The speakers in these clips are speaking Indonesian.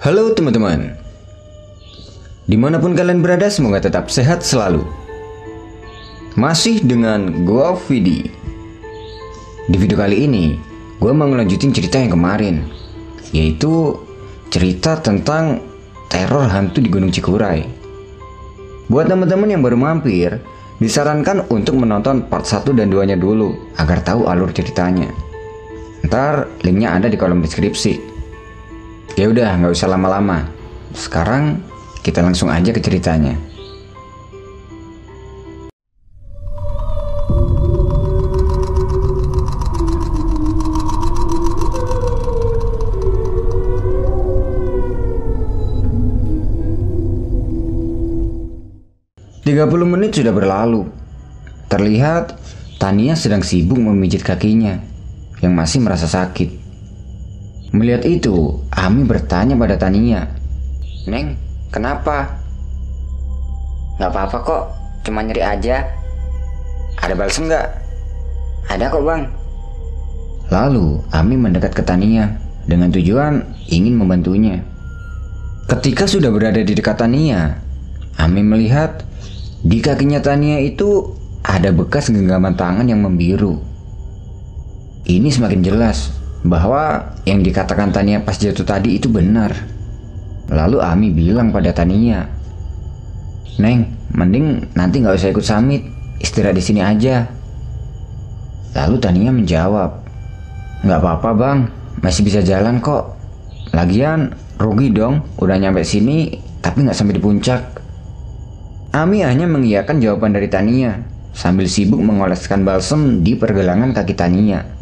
Halo teman-teman. Di mana pun kalian berada semoga tetap sehat selalu. Masih dengan gua Vidi. Di video kali ini Gue mau ngelanjutin cerita yang kemarin Yaitu cerita tentang teror hantu di Gunung Cikuray. Buat teman-teman yang baru mampir Disarankan untuk menonton part 1 dan 2 nya dulu Agar tahu alur ceritanya. Ntar linknya ada di kolom deskripsi Ya udah, nggak usah lama-lama. Sekarang kita langsung aja ke ceritanya. Tiga puluh menit sudah berlalu. Terlihat Tania sedang sibuk memijit kakinya yang masih merasa sakit. Melihat itu, Ami bertanya pada Tania. Neng, kenapa? Gak apa-apa kok, cuma nyeri aja. Ada balsem nggak? Ada kok bang. Lalu, Ami mendekat ke Tania dengan tujuan ingin membantunya. Ketika sudah berada di dekat Tania, Ami melihat di kakinya Tania itu ada bekas genggaman tangan yang membiru. Ini semakin jelas bahwa yang dikatakan Tania pas jatuh tadi itu benar. Lalu Ami bilang pada Tania, Neng, mending nanti nggak usah ikut samit, istirahat di sini aja. Lalu Tania menjawab, nggak apa-apa bang, masih bisa jalan kok. Lagian rugi dong, udah nyampe sini tapi nggak sampai di puncak. Ami hanya mengiyakan jawaban dari Tania sambil sibuk mengoleskan balsem di pergelangan kaki Tania.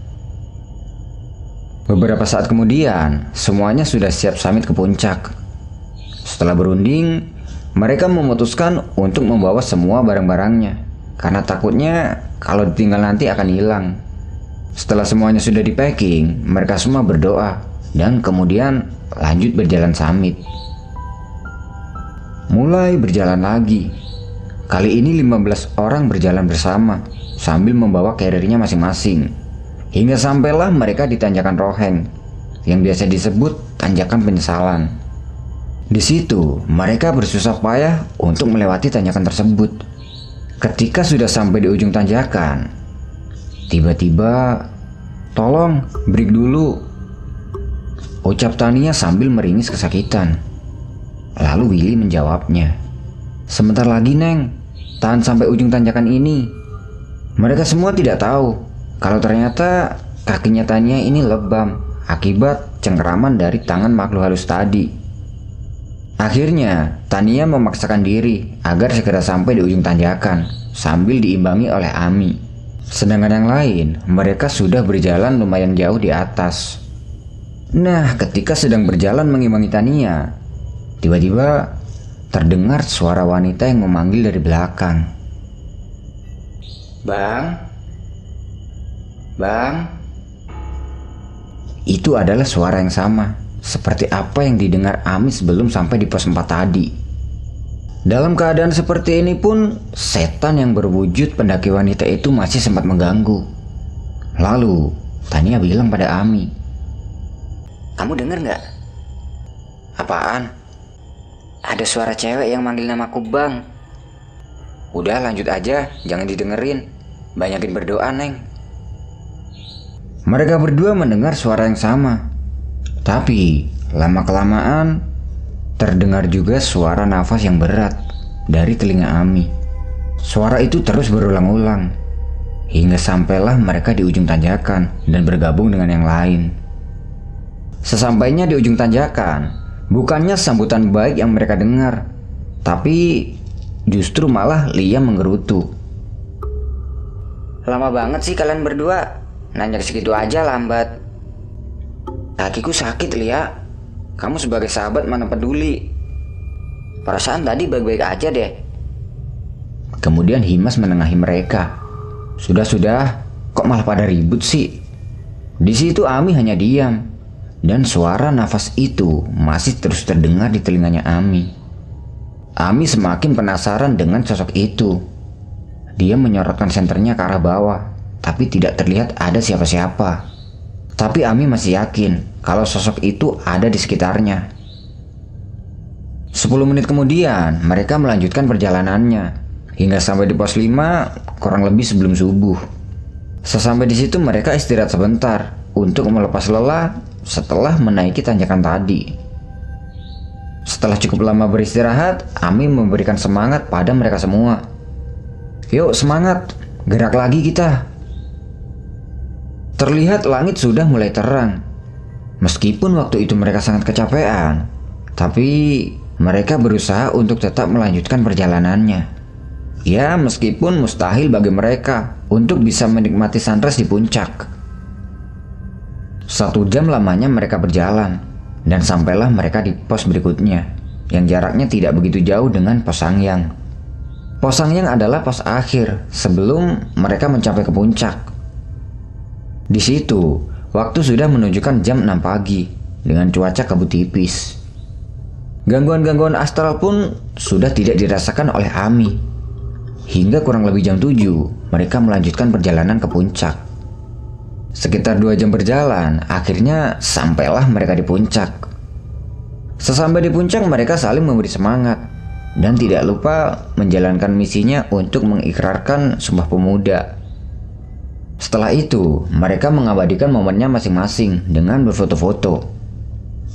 Beberapa saat kemudian, semuanya sudah siap samit ke puncak. Setelah berunding, mereka memutuskan untuk membawa semua barang-barangnya karena takutnya kalau ditinggal nanti akan hilang. Setelah semuanya sudah di packing, mereka semua berdoa dan kemudian lanjut berjalan samit. Mulai berjalan lagi. Kali ini 15 orang berjalan bersama sambil membawa carriernya masing-masing. Hingga sampailah mereka di tanjakan Roheng yang biasa disebut tanjakan penyesalan. Di situ, mereka bersusah payah untuk melewati tanjakan tersebut. Ketika sudah sampai di ujung tanjakan, tiba-tiba, "Tolong, break dulu." Ucap Tania sambil meringis kesakitan. Lalu Willy menjawabnya, "Sebentar lagi, Neng. Tahan sampai ujung tanjakan ini." Mereka semua tidak tahu kalau ternyata kakinya Tania ini lebam akibat cengkeraman dari tangan makhluk halus tadi. Akhirnya, Tania memaksakan diri agar segera sampai di ujung tanjakan sambil diimbangi oleh Ami. Sedangkan yang lain, mereka sudah berjalan lumayan jauh di atas. Nah, ketika sedang berjalan mengimbangi Tania, tiba-tiba terdengar suara wanita yang memanggil dari belakang. Bang, Bang, Itu adalah suara yang sama, seperti apa yang didengar Ami sebelum sampai di pos 4 tadi. Dalam keadaan seperti ini pun, setan yang berwujud pendaki wanita itu masih sempat mengganggu. Lalu, Tania bilang pada Ami, kamu denger nggak? Apaan? Ada suara cewek yang manggil namaku Bang. Udah lanjut aja, jangan didengerin. Banyakin berdoa, Neng. Mereka berdua mendengar suara yang sama. Tapi, lama-kelamaan terdengar juga suara nafas yang berat dari telinga Ami. Suara itu terus berulang-ulang hingga sampailah mereka di ujung tanjakan dan bergabung dengan yang lain. Sesampainya di ujung tanjakan, bukannya sambutan baik yang mereka dengar, tapi justru malah Lia menggerutu. Lama banget sih kalian berdua. Nanya segitu aja lambat. Kakiku sakit, Lia. Kamu sebagai sahabat mana peduli. Perasaan tadi baik-baik aja deh. Kemudian Himas menengahi mereka. Sudah-sudah, kok malah pada ribut sih? Di situ Ami hanya diam, dan suara nafas itu masih terus terdengar di telinganya Ami. Ami semakin penasaran dengan sosok itu. Dia menyorotkan senternya ke arah bawah, tapi tidak terlihat ada siapa-siapa. Tapi Ami masih yakin kalau sosok itu ada di sekitarnya. 10 menit kemudian, mereka melanjutkan perjalanannya hingga sampai di pos 5 kurang lebih sebelum subuh. Sesampai di situ mereka istirahat sebentar untuk melepas lelah setelah menaiki tanjakan tadi. Setelah cukup lama beristirahat, Ami memberikan semangat pada mereka semua. Yuk semangat, gerak lagi kita. Terlihat langit sudah mulai terang. Meskipun waktu itu mereka sangat kecapean, tapi mereka berusaha untuk tetap melanjutkan perjalanannya. Ya, meskipun mustahil bagi mereka untuk bisa menikmati sunrise di puncak. Satu jam lamanya mereka berjalan, dan sampailah mereka di pos berikutnya, yang jaraknya tidak begitu jauh dengan pos Sangyang. Pos Sangyang adalah pos akhir sebelum mereka mencapai ke puncak. Di situ, waktu sudah menunjukkan jam 6 pagi dengan cuaca kabut tipis. Gangguan-gangguan astral pun sudah tidak dirasakan oleh Ami. Hingga kurang lebih jam 7, mereka melanjutkan perjalanan ke puncak. Sekitar dua jam berjalan, akhirnya sampailah mereka di puncak. Sesampai di puncak, mereka saling memberi semangat dan tidak lupa menjalankan misinya untuk mengikrarkan Sumpah Pemuda. Setelah itu, mereka mengabadikan momennya masing-masing dengan berfoto-foto.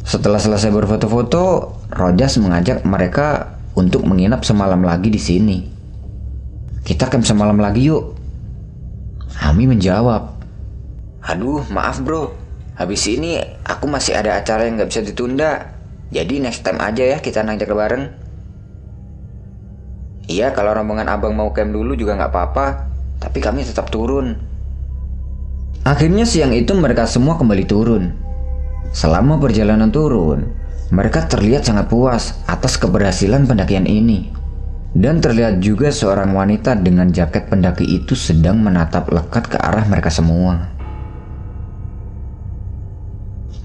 Setelah selesai berfoto-foto, Rojas mengajak mereka untuk menginap semalam lagi di sini. Kita camp semalam lagi yuk. Ami menjawab, Aduh, maaf bro. Habis ini aku masih ada acara yang gak bisa ditunda. Jadi next time aja ya kita nanjak bareng. Iya, kalau rombongan abang mau camp dulu juga gak apa-apa. Tapi kami tetap turun. Akhirnya siang itu mereka semua kembali turun. Selama perjalanan turun, mereka terlihat sangat puas atas keberhasilan pendakian ini. Dan terlihat juga seorang wanita dengan jaket pendaki itu sedang menatap lekat ke arah mereka semua.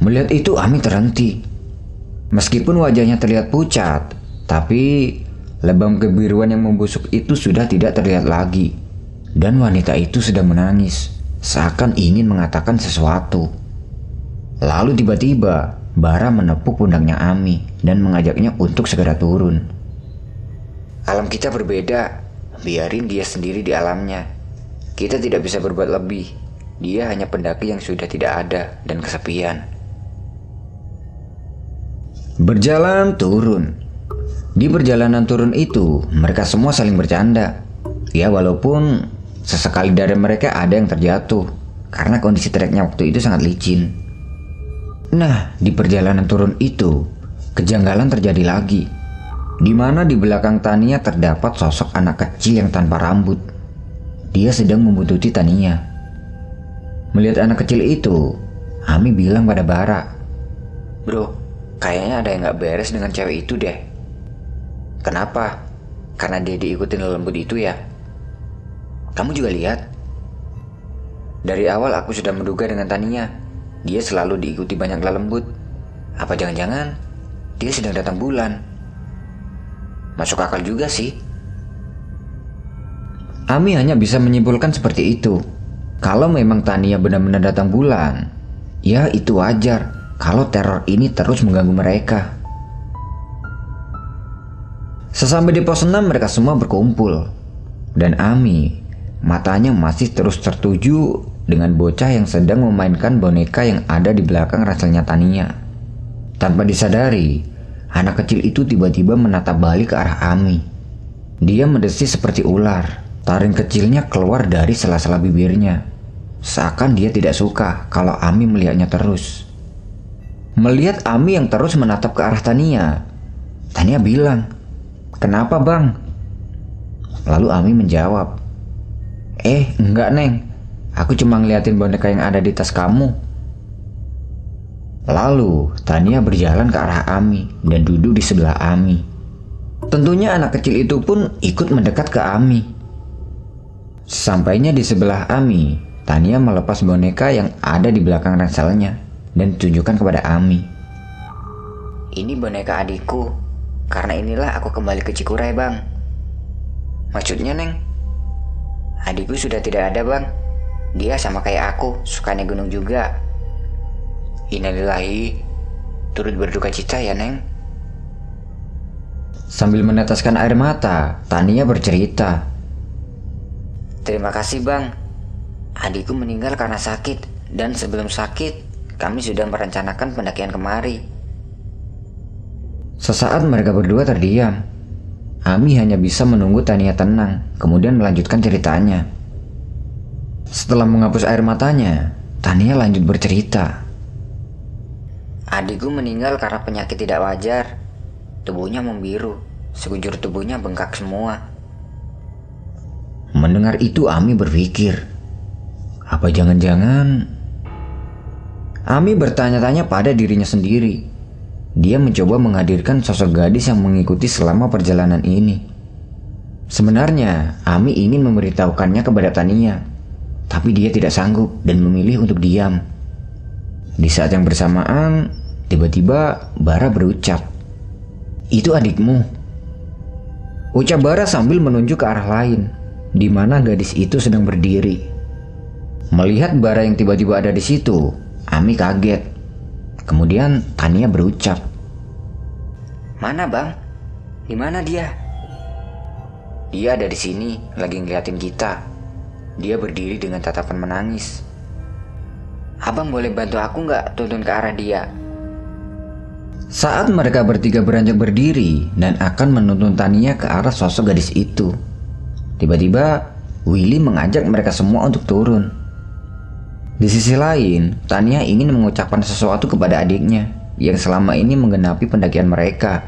Melihat itu Ami terhenti. Meskipun wajahnya terlihat pucat, tapi lebam kebiruan yang membusuk itu sudah tidak terlihat lagi. Dan wanita itu sedang menangis, seakan ingin mengatakan sesuatu. Lalu tiba-tiba Bara menepuk pundaknya Ami dan mengajaknya untuk segera turun. Alam kita berbeda, biarin dia sendiri di alamnya. Kita tidak bisa berbuat lebih. Dia hanya pendaki yang sudah tidak ada dan kesepian. Berjalan turun. Di perjalanan turun itu, mereka semua saling bercanda. Ya walaupun sesekali dari mereka ada yang terjatuh karena kondisi treknya waktu itu sangat licin. Nah, di perjalanan turun itu, kejanggalan terjadi lagi. Di mana di belakang Tania terdapat sosok anak kecil yang tanpa rambut. Dia sedang membuntuti Tania. Melihat anak kecil itu, Ami bilang pada Bara, Bro, kayaknya ada yang gak beres dengan cewek itu deh. Kenapa? Karena dia diikutin lembut itu ya? Kamu juga lihat? Dari awal aku sudah menduga dengan Tania. Dia selalu diikuti banyak lembut. Apa jangan-jangan dia sedang datang bulan? Masuk akal juga sih. Ami hanya bisa menyimpulkan seperti itu. Kalau memang Tania benar-benar datang bulan, ya itu wajar kalau teror ini terus mengganggu mereka. Sesampai di pos 6 mereka semua berkumpul. Dan Ami, matanya masih terus tertuju dengan bocah yang sedang memainkan boneka yang ada di belakang ranselnya Tania. Tanpa disadari, anak kecil itu tiba-tiba menatap balik ke arah Ami. Dia mendesis seperti ular. Taring kecilnya keluar dari sela-sela bibirnya. Seakan dia tidak suka kalau Ami melihatnya terus. Melihat Ami yang terus menatap ke arah Tania, Tania bilang, Kenapa bang? Lalu Ami menjawab, Eh enggak neng, Aku cuma ngeliatin boneka yang ada di tas kamu. Lalu, Tania berjalan ke arah Ami dan duduk di sebelah Ami. Tentunya anak kecil itu pun ikut mendekat ke Ami. Sampainya di sebelah Ami, Tania melepas boneka yang ada di belakang ranselnya dan tunjukkan kepada Ami. Ini boneka adikku, karena inilah aku kembali ke Cikuray bang. Maksudnya Neng? Adikku sudah tidak ada bang. Dia sama kayak aku, suka naik gunung juga. Innalillahi, turut berduka cita ya, Neng. Sambil meneteskan air mata, Tania bercerita. Terima kasih bang. Adikku meninggal karena sakit dan sebelum sakit kami sudah merencanakan pendakian kemari. Sesaat mereka berdua terdiam. Ami hanya bisa menunggu Tania tenang, kemudian melanjutkan ceritanya. Setelah menghapus air matanya, Tania lanjut bercerita. Adikku meninggal karena penyakit tidak wajar. Tubuhnya membiru, sekujur tubuhnya bengkak semua. Mendengar itu Ami berpikir, apa jangan-jangan Ami bertanya-tanya pada dirinya sendiri. Dia mencoba menghadirkan sosok gadis yang mengikuti selama perjalanan ini. Sebenarnya, Ami ingin memberitahukannya kepada Tania, tapi dia tidak sanggup dan memilih untuk diam. Di saat yang bersamaan, tiba-tiba Bara berucap, "Itu adikmu." Ucap Bara sambil menunjuk ke arah lain, di mana gadis itu sedang berdiri. Melihat Bara yang tiba-tiba ada di situ, Ami kaget. Kemudian Tania berucap, "Mana, Bang? Di mana dia?" Dia ada di sini, lagi ngeliatin kita. Dia berdiri dengan tatapan menangis. Abang boleh bantu aku nggak tuntun ke arah dia? Saat mereka bertiga beranjak berdiri dan akan menuntun Tania ke arah sosok gadis itu, tiba-tiba Willy mengajak mereka semua untuk turun. Di sisi lain, Tania ingin mengucapkan sesuatu kepada adiknya yang selama ini menggenapi pendakian mereka.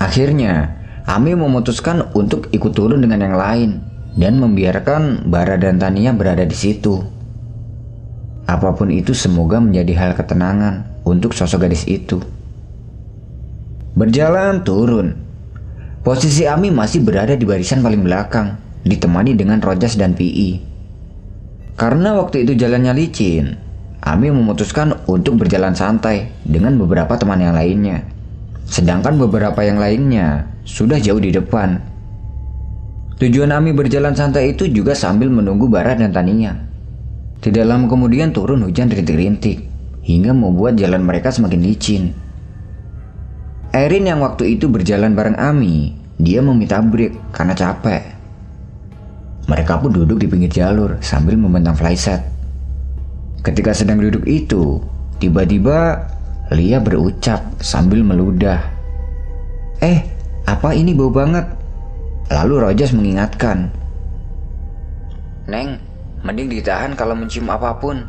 Akhirnya, Ami memutuskan untuk ikut turun dengan yang lain dan membiarkan Bara dan Tania berada di situ. Apa pun itu semoga menjadi hal ketenangan untuk sosok gadis itu. Berjalan turun. Posisi Ami masih berada di barisan paling belakang, ditemani dengan Rojas dan Pi. Karena waktu itu jalannya licin, Ami memutuskan untuk berjalan santai dengan beberapa teman yang lainnya. Sedangkan beberapa yang lainnya sudah jauh di depan. Tujuan Ami berjalan santai itu juga sambil menunggu Bara dan Tania. Tidak lama kemudian turun hujan rintik-rintik hingga membuat jalan mereka semakin licin. Erin yang waktu itu berjalan bareng Ami, dia meminta break karena capek. Mereka pun duduk di pinggir jalur sambil membentang flyset. Ketika sedang duduk itu, tiba-tiba Lia berucap sambil meludah. Eh, apa ini bau banget? Lalu Rojas mengingatkan. Neng, Mending ditahan kalau mencium apa pun.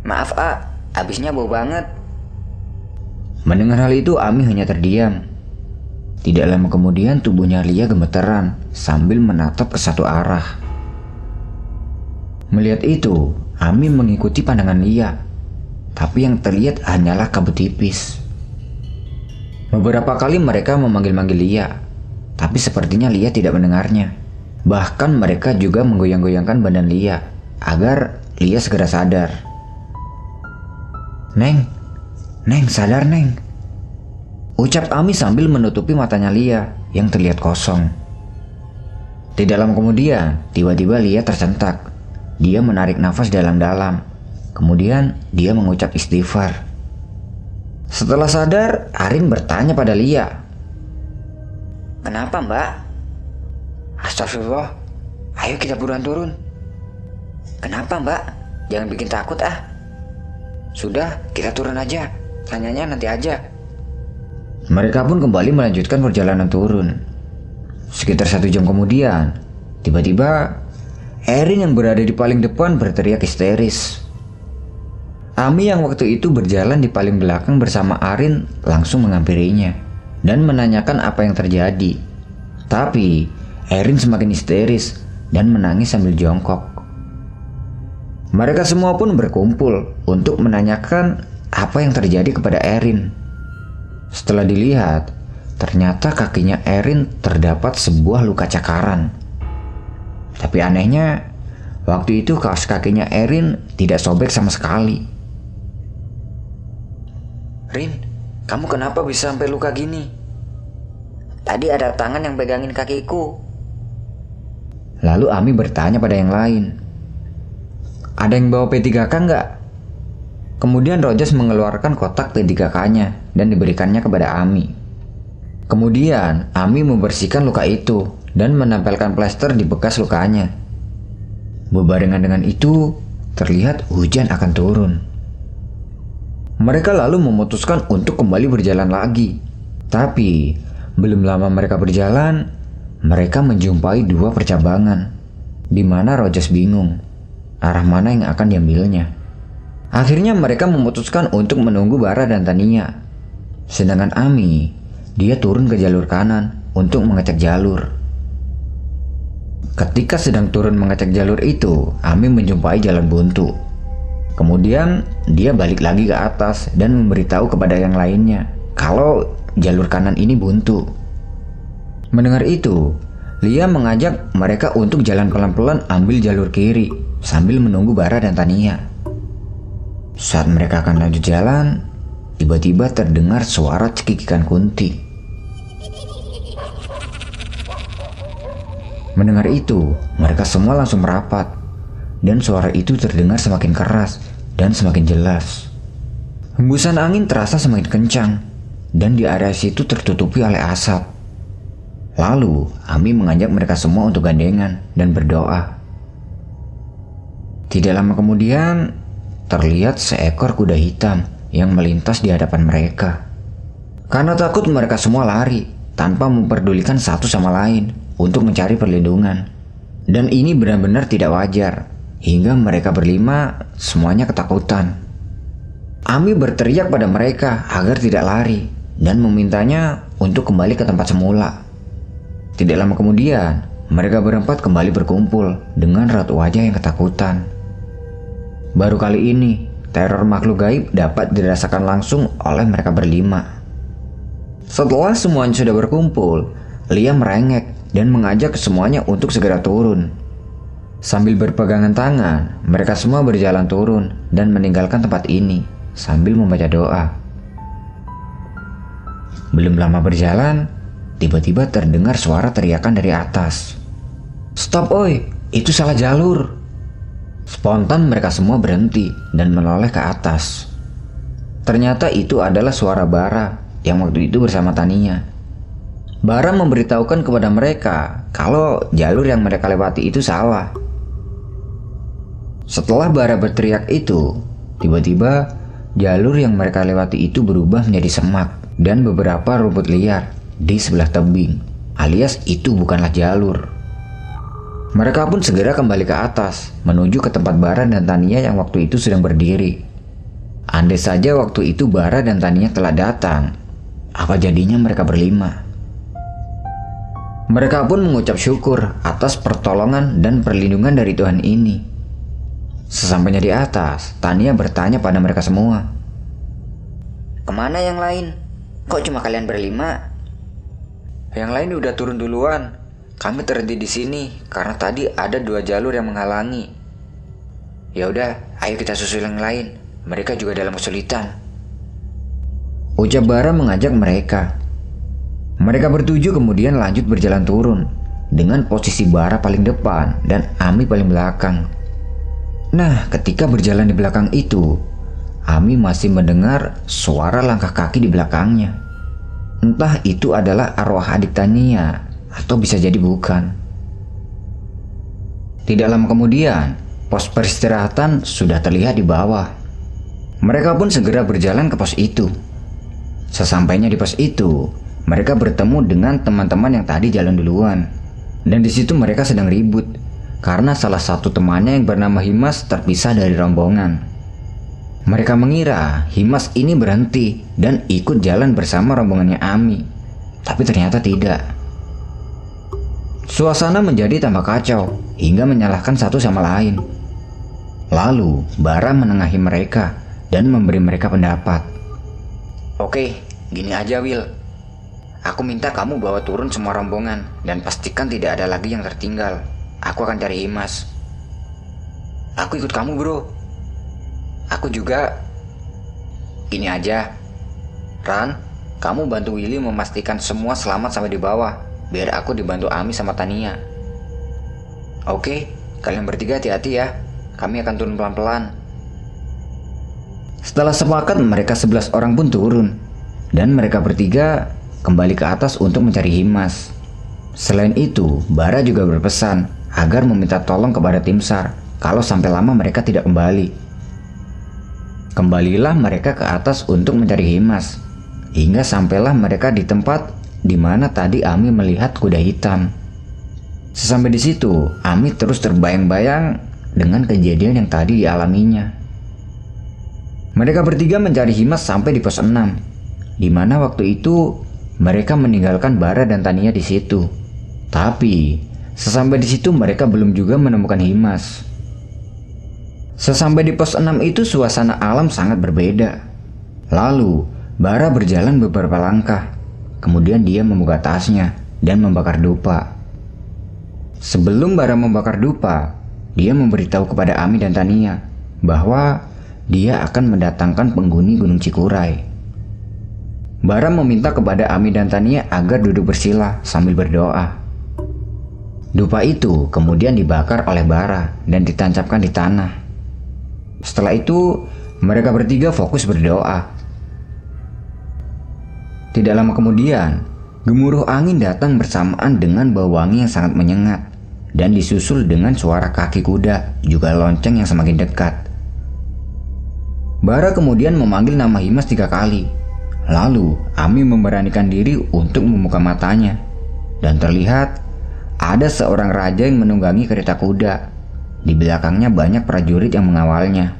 Maaf, A. Abisnya bau banget. Mendengar hal itu, Ami hanya terdiam. Tidak lama kemudian tubuhnya Lia gemeteran sambil menatap ke satu arah. Melihat itu, Ami mengikuti pandangan Lia. Tapi yang terlihat hanyalah kabut tipis. Beberapa kali mereka memanggil-manggil Lia, tapi sepertinya Lia tidak mendengarnya. Bahkan mereka juga menggoyang-goyangkan badan Lia agar Lia segera sadar. Neng, Neng sadar Neng. Ucap Ami sambil menutupi matanya Lia yang terlihat kosong. Tidak lama kemudian, tiba-tiba Lia tersentak. Dia menarik nafas dalam-dalam. Kemudian dia mengucap istighfar. Setelah sadar, Arin bertanya pada Lia. Kenapa mbak? Astagfirullah, ayo kita buruan turun. Kenapa mbak? Jangan bikin takut ah. Sudah, kita turun aja. Tanyanya nanti aja. Mereka pun kembali melanjutkan perjalanan turun. Sekitar satu jam kemudian, tiba-tiba Erin yang berada di paling depan berteriak histeris. Ami yang waktu itu berjalan di paling belakang bersama Arin langsung menghampirinya dan menanyakan apa yang terjadi. Tapi Erin semakin histeris dan menangis sambil jongkok. Mereka semua pun berkumpul untuk menanyakan apa yang terjadi kepada Erin. Setelah dilihat, ternyata kakinya Erin terdapat sebuah luka cakaran. Tapi anehnya, waktu itu kaos kakinya Erin tidak sobek sama sekali. Rin, kamu kenapa bisa sampai luka gini? Tadi ada tangan yang pegangin kakiku. Lalu Ami bertanya pada yang lain. Ada yang bawa P3K nggak? Kemudian Rojas mengeluarkan kotak P3K-nya dan diberikannya kepada Ami. Kemudian, Ami membersihkan luka itu dan menempelkan plester di bekas lukanya. Bebarengan dengan itu, terlihat hujan akan turun. Mereka lalu memutuskan untuk kembali berjalan lagi. Tapi, belum lama mereka berjalan, mereka menjumpai dua percabangan, di mana Rogers bingung arah mana yang akan diambilnya. Akhirnya mereka memutuskan untuk menunggu Bara dan Tania. Sedangkan Ami dia turun ke jalur kanan untuk mengecek jalur. Ketika sedang turun mengecek jalur itu, Ami menjumpai jalan buntu. Kemudian dia balik lagi ke atas dan memberitahu kepada yang lainnya kalau jalur kanan ini buntu. Mendengar itu, Lia mengajak mereka untuk jalan pelan-pelan ambil jalur kiri sambil menunggu Bara dan Tania. Saat mereka akan lanjut jalan, tiba-tiba terdengar suara cekikikan Kunti. Mendengar itu, mereka semua langsung merapat, dan suara itu terdengar semakin keras dan semakin jelas. Hembusan angin terasa semakin kencang, dan di area situ tertutupi oleh asap. Lalu, Ami mengajak mereka semua untuk gandengan dan berdoa. Tidak lama kemudian, terlihat seekor kuda hitam yang melintas di hadapan mereka. Karena takut mereka semua lari tanpa memperdulikan satu sama lain untuk mencari perlindungan. Dan ini benar-benar tidak wajar, hingga mereka berlima semuanya ketakutan. Ami berteriak pada mereka agar tidak lari dan memintanya untuk kembali ke tempat semula. Tidak lama kemudian, mereka berempat kembali berkumpul dengan ratu wajah yang ketakutan. Baru kali ini, teror makhluk gaib dapat dirasakan langsung oleh mereka berlima. Setelah semuanya sudah berkumpul, Lia merengek dan mengajak semuanya untuk segera turun. Sambil berpegangan tangan, mereka semua berjalan turun dan meninggalkan tempat ini sambil membaca doa. Belum lama berjalan, tiba-tiba terdengar suara teriakan dari atas. Stop oi, itu salah jalur. Spontan mereka semua berhenti dan menoleh ke atas. Ternyata itu adalah suara Bara yang waktu itu bersama Tania. Bara memberitahukan kepada mereka kalau jalur yang mereka lewati itu salah. Setelah Bara berteriak itu, tiba-tiba jalur yang mereka lewati itu berubah menjadi semak dan beberapa rumput liar di sebelah tebing, alias itu bukanlah jalur. Mereka pun segera kembali ke atas, menuju ke tempat Bara dan Tania yang waktu itu sedang berdiri. Andai saja waktu itu Bara dan Tania telah datang, apa jadinya mereka berlima? Mereka pun mengucap syukur atas pertolongan dan perlindungan dari Tuhan ini. Sesampainya di atas, Tania bertanya pada mereka semua. Ke mana yang lain? Kok cuma kalian berlima? Yang lain udah turun duluan. Kami terhenti di sini karena tadi ada dua jalur yang menghalangi. Ya udah, ayo kita susul yang lain. Mereka juga dalam kesulitan. Ucap mengajak mereka mereka bertujuh kemudian lanjut berjalan turun dengan posisi Bara paling depan dan Ami paling belakang. Nah, ketika berjalan di belakang itu, Ami masih mendengar suara langkah kaki di belakangnya. Entah itu adalah arwah adik Tania atau bisa jadi bukan. Tidak lama kemudian, pos peristirahatan sudah terlihat di bawah. Mereka pun segera berjalan ke pos itu. Sesampainya di pos itu, mereka bertemu dengan teman-teman yang tadi jalan duluan. Dan di situ mereka sedang ribut karena salah satu temannya yang bernama Himas terpisah dari rombongan. Mereka mengira Himas ini berhenti dan ikut jalan bersama rombongannya Ami. Tapi ternyata tidak. Suasana menjadi tambah kacau hingga menyalahkan satu sama lain. Lalu, Bara menengahi mereka dan memberi mereka pendapat. Oke, gini aja Will. Aku minta kamu bawa turun semua rombongan dan pastikan tidak ada lagi yang tertinggal. Aku akan cari Imas. Aku ikut kamu, bro. Aku juga. Ini aja. Ran, kamu bantu Willy memastikan semua selamat sampai di bawah. Biar aku dibantu Ami sama Tania. Oke, kalian bertiga hati-hati ya. Kami akan turun pelan-pelan. Setelah sepakat mereka 11 orang pun turun. Dan mereka bertiga kembali ke atas untuk mencari Himas. Selain itu, Bara juga berpesan agar meminta tolong kepada tim SAR kalau sampai lama mereka tidak kembali. Kembalilah mereka ke atas untuk mencari Himas, hingga sampailah mereka di tempat di mana tadi Ami melihat kuda hitam. Sesampai di situ, Ami terus terbayang-bayang dengan kejadian yang tadi dialaminya. Mereka bertiga mencari Himas sampai di pos 6, di mana waktu itu mereka meninggalkan Bara dan Tania di situ. Tapi, sesampai di situ mereka belum juga menemukan Himas. Sesampai di pos 6 itu suasana alam sangat berbeda. Lalu, Bara berjalan beberapa langkah. Kemudian dia membuka tasnya dan membakar dupa. Sebelum Bara membakar dupa, dia memberitahu kepada Ami dan Tania bahwa dia akan mendatangkan penghuni Gunung Cikuray. Bara meminta kepada Ami dan Tania agar duduk bersila sambil berdoa. Dupa itu kemudian dibakar oleh bara dan ditancapkan di tanah. Setelah itu, mereka bertiga fokus berdoa. Tidak lama kemudian, gemuruh angin datang bersamaan dengan bau wangi yang sangat menyengat dan disusul dengan suara kaki kuda juga lonceng yang semakin dekat. Bara kemudian memanggil nama Himas tiga kali Lalu, Ami memberanikan diri untuk membuka matanya. Dan terlihat ada seorang raja yang menunggangi kereta kuda. Di belakangnya banyak prajurit yang mengawalnya.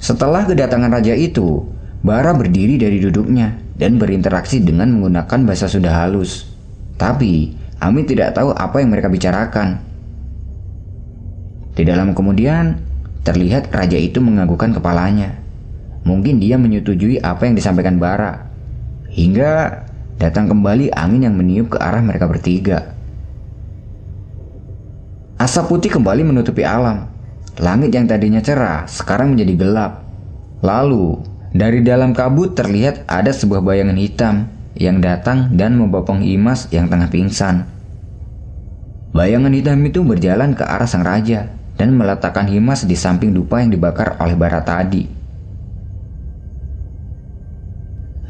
Setelah kedatangan raja itu, Bara berdiri dari duduknya dan berinteraksi dengan menggunakan bahasa Sunda halus. Tapi, Ami tidak tahu apa yang mereka bicarakan. Tidak lama kemudian, terlihat raja itu menganggukkan kepalanya. Mungkin dia menyetujui apa yang disampaikan Bara. Hingga datang kembali angin yang meniup ke arah mereka bertiga. Asap putih kembali menutupi alam. Langit yang tadinya cerah sekarang menjadi gelap. Lalu, dari dalam kabut terlihat ada sebuah bayangan hitam yang datang dan membopong Imas yang tengah pingsan. Bayangan hitam itu berjalan ke arah sang raja dan meletakkan Himas di samping dupa yang dibakar oleh bara tadi.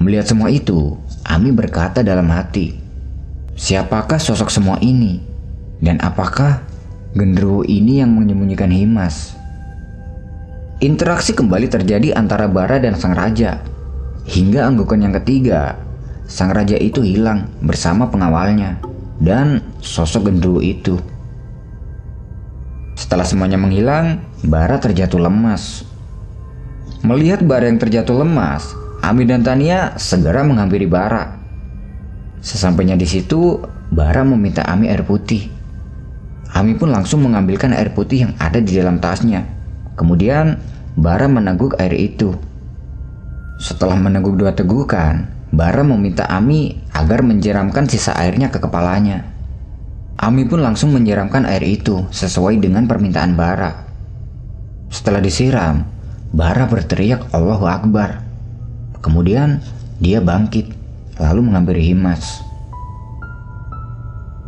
Melihat semua itu, Ami berkata dalam hati, Siapakah sosok semua ini? Dan apakah genderuwo ini yang menyembunyikan Himas? Interaksi kembali terjadi antara Bara dan sang raja. Hingga anggukan yang ketiga, sang raja itu hilang bersama pengawalnya dan sosok genderuwo itu. Setelah semuanya menghilang, Bara terjatuh lemas. Melihat Bara yang terjatuh lemas, Ami dan Tania segera menghampiri Bara. Sesampainya di situ, Bara meminta Ami air putih. Ami pun langsung mengambilkan air putih yang ada di dalam tasnya. Kemudian, Bara meneguk air itu. Setelah meneguk dua tegukan, Bara meminta Ami agar menjeramkan sisa airnya ke kepalanya. Ami pun langsung menyeramkan air itu sesuai dengan permintaan Bara. Setelah disiram, Bara berteriak Allahu Akbar. Kemudian dia bangkit, lalu mengambil Himas.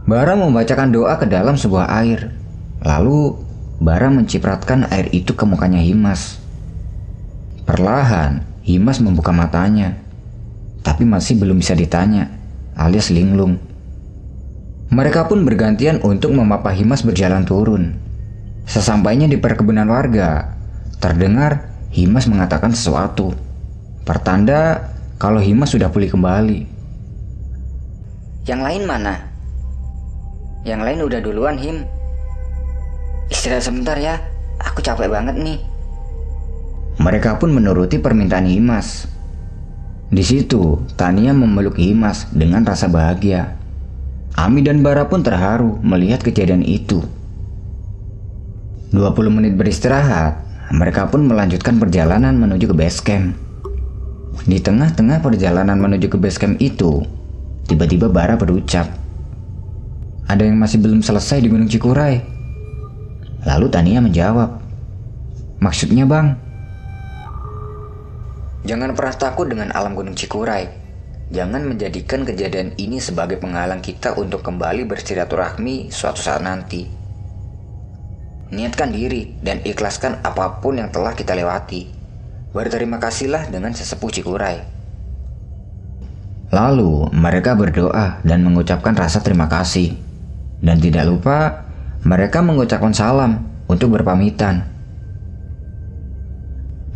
Bara membacakan doa ke dalam sebuah air. Lalu Bara mencipratkan air itu ke mukanya Himas. Perlahan, Himas membuka matanya. Tapi masih belum bisa ditanya, alias linglung. Mereka pun bergantian untuk memapa Himas berjalan turun. Sesampainya di perkebunan warga, terdengar Himas mengatakan sesuatu. Pertanda kalau Hima sudah pulih kembali. Yang lain mana? Yang lain udah duluan, Him. Istirahat sebentar ya, aku capek banget nih. Mereka pun menuruti permintaan Himas. Di situ, Tania memeluk Himas dengan rasa bahagia. Ami dan Bara pun terharu melihat kejadian itu. 20 menit beristirahat, mereka pun melanjutkan perjalanan menuju ke base camp. Di tengah-tengah perjalanan menuju ke base camp itu, tiba-tiba Bara berucap, ada yang masih belum selesai di Gunung Cikuray. Lalu Tania menjawab, maksudnya bang? Jangan pernah takut dengan alam Gunung Cikuray. Jangan menjadikan kejadian ini sebagai penghalang kita untuk kembali bersilaturahmi suatu saat nanti. Niatkan diri dan ikhlaskan apa pun yang telah kita lewati. Berterima kasihlah dengan sesepuh Cikuray. Lalu mereka berdoa dan mengucapkan rasa terima kasih. Dan tidak lupa mereka mengucapkan salam untuk berpamitan.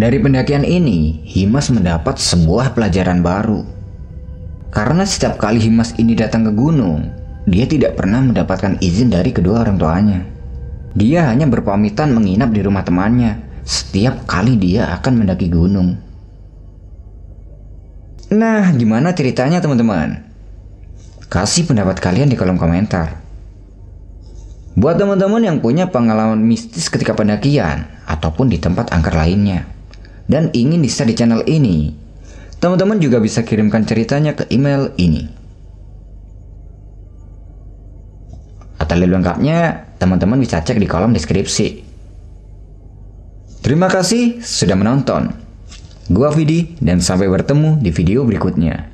Dari pendakian ini, Himas mendapat sebuah pelajaran baru. Karena setiap kali Himas ini datang ke gunung, dia tidak pernah mendapatkan izin dari kedua orang tuanya. Dia hanya berpamitan menginap di rumah temannya setiap kali dia akan mendaki gunung. Nah, gimana ceritanya teman-teman? Kasih pendapat kalian di kolom komentar. Buat teman-teman yang punya pengalaman mistis ketika pendakian ataupun di tempat angker lainnya dan ingin di di channel ini, teman-teman juga bisa kirimkan ceritanya ke email ini. Atau lebih lengkapnya, teman-teman bisa cek di kolom deskripsi. Terima kasih sudah menonton. Gua Vidi dan sampai bertemu di video berikutnya.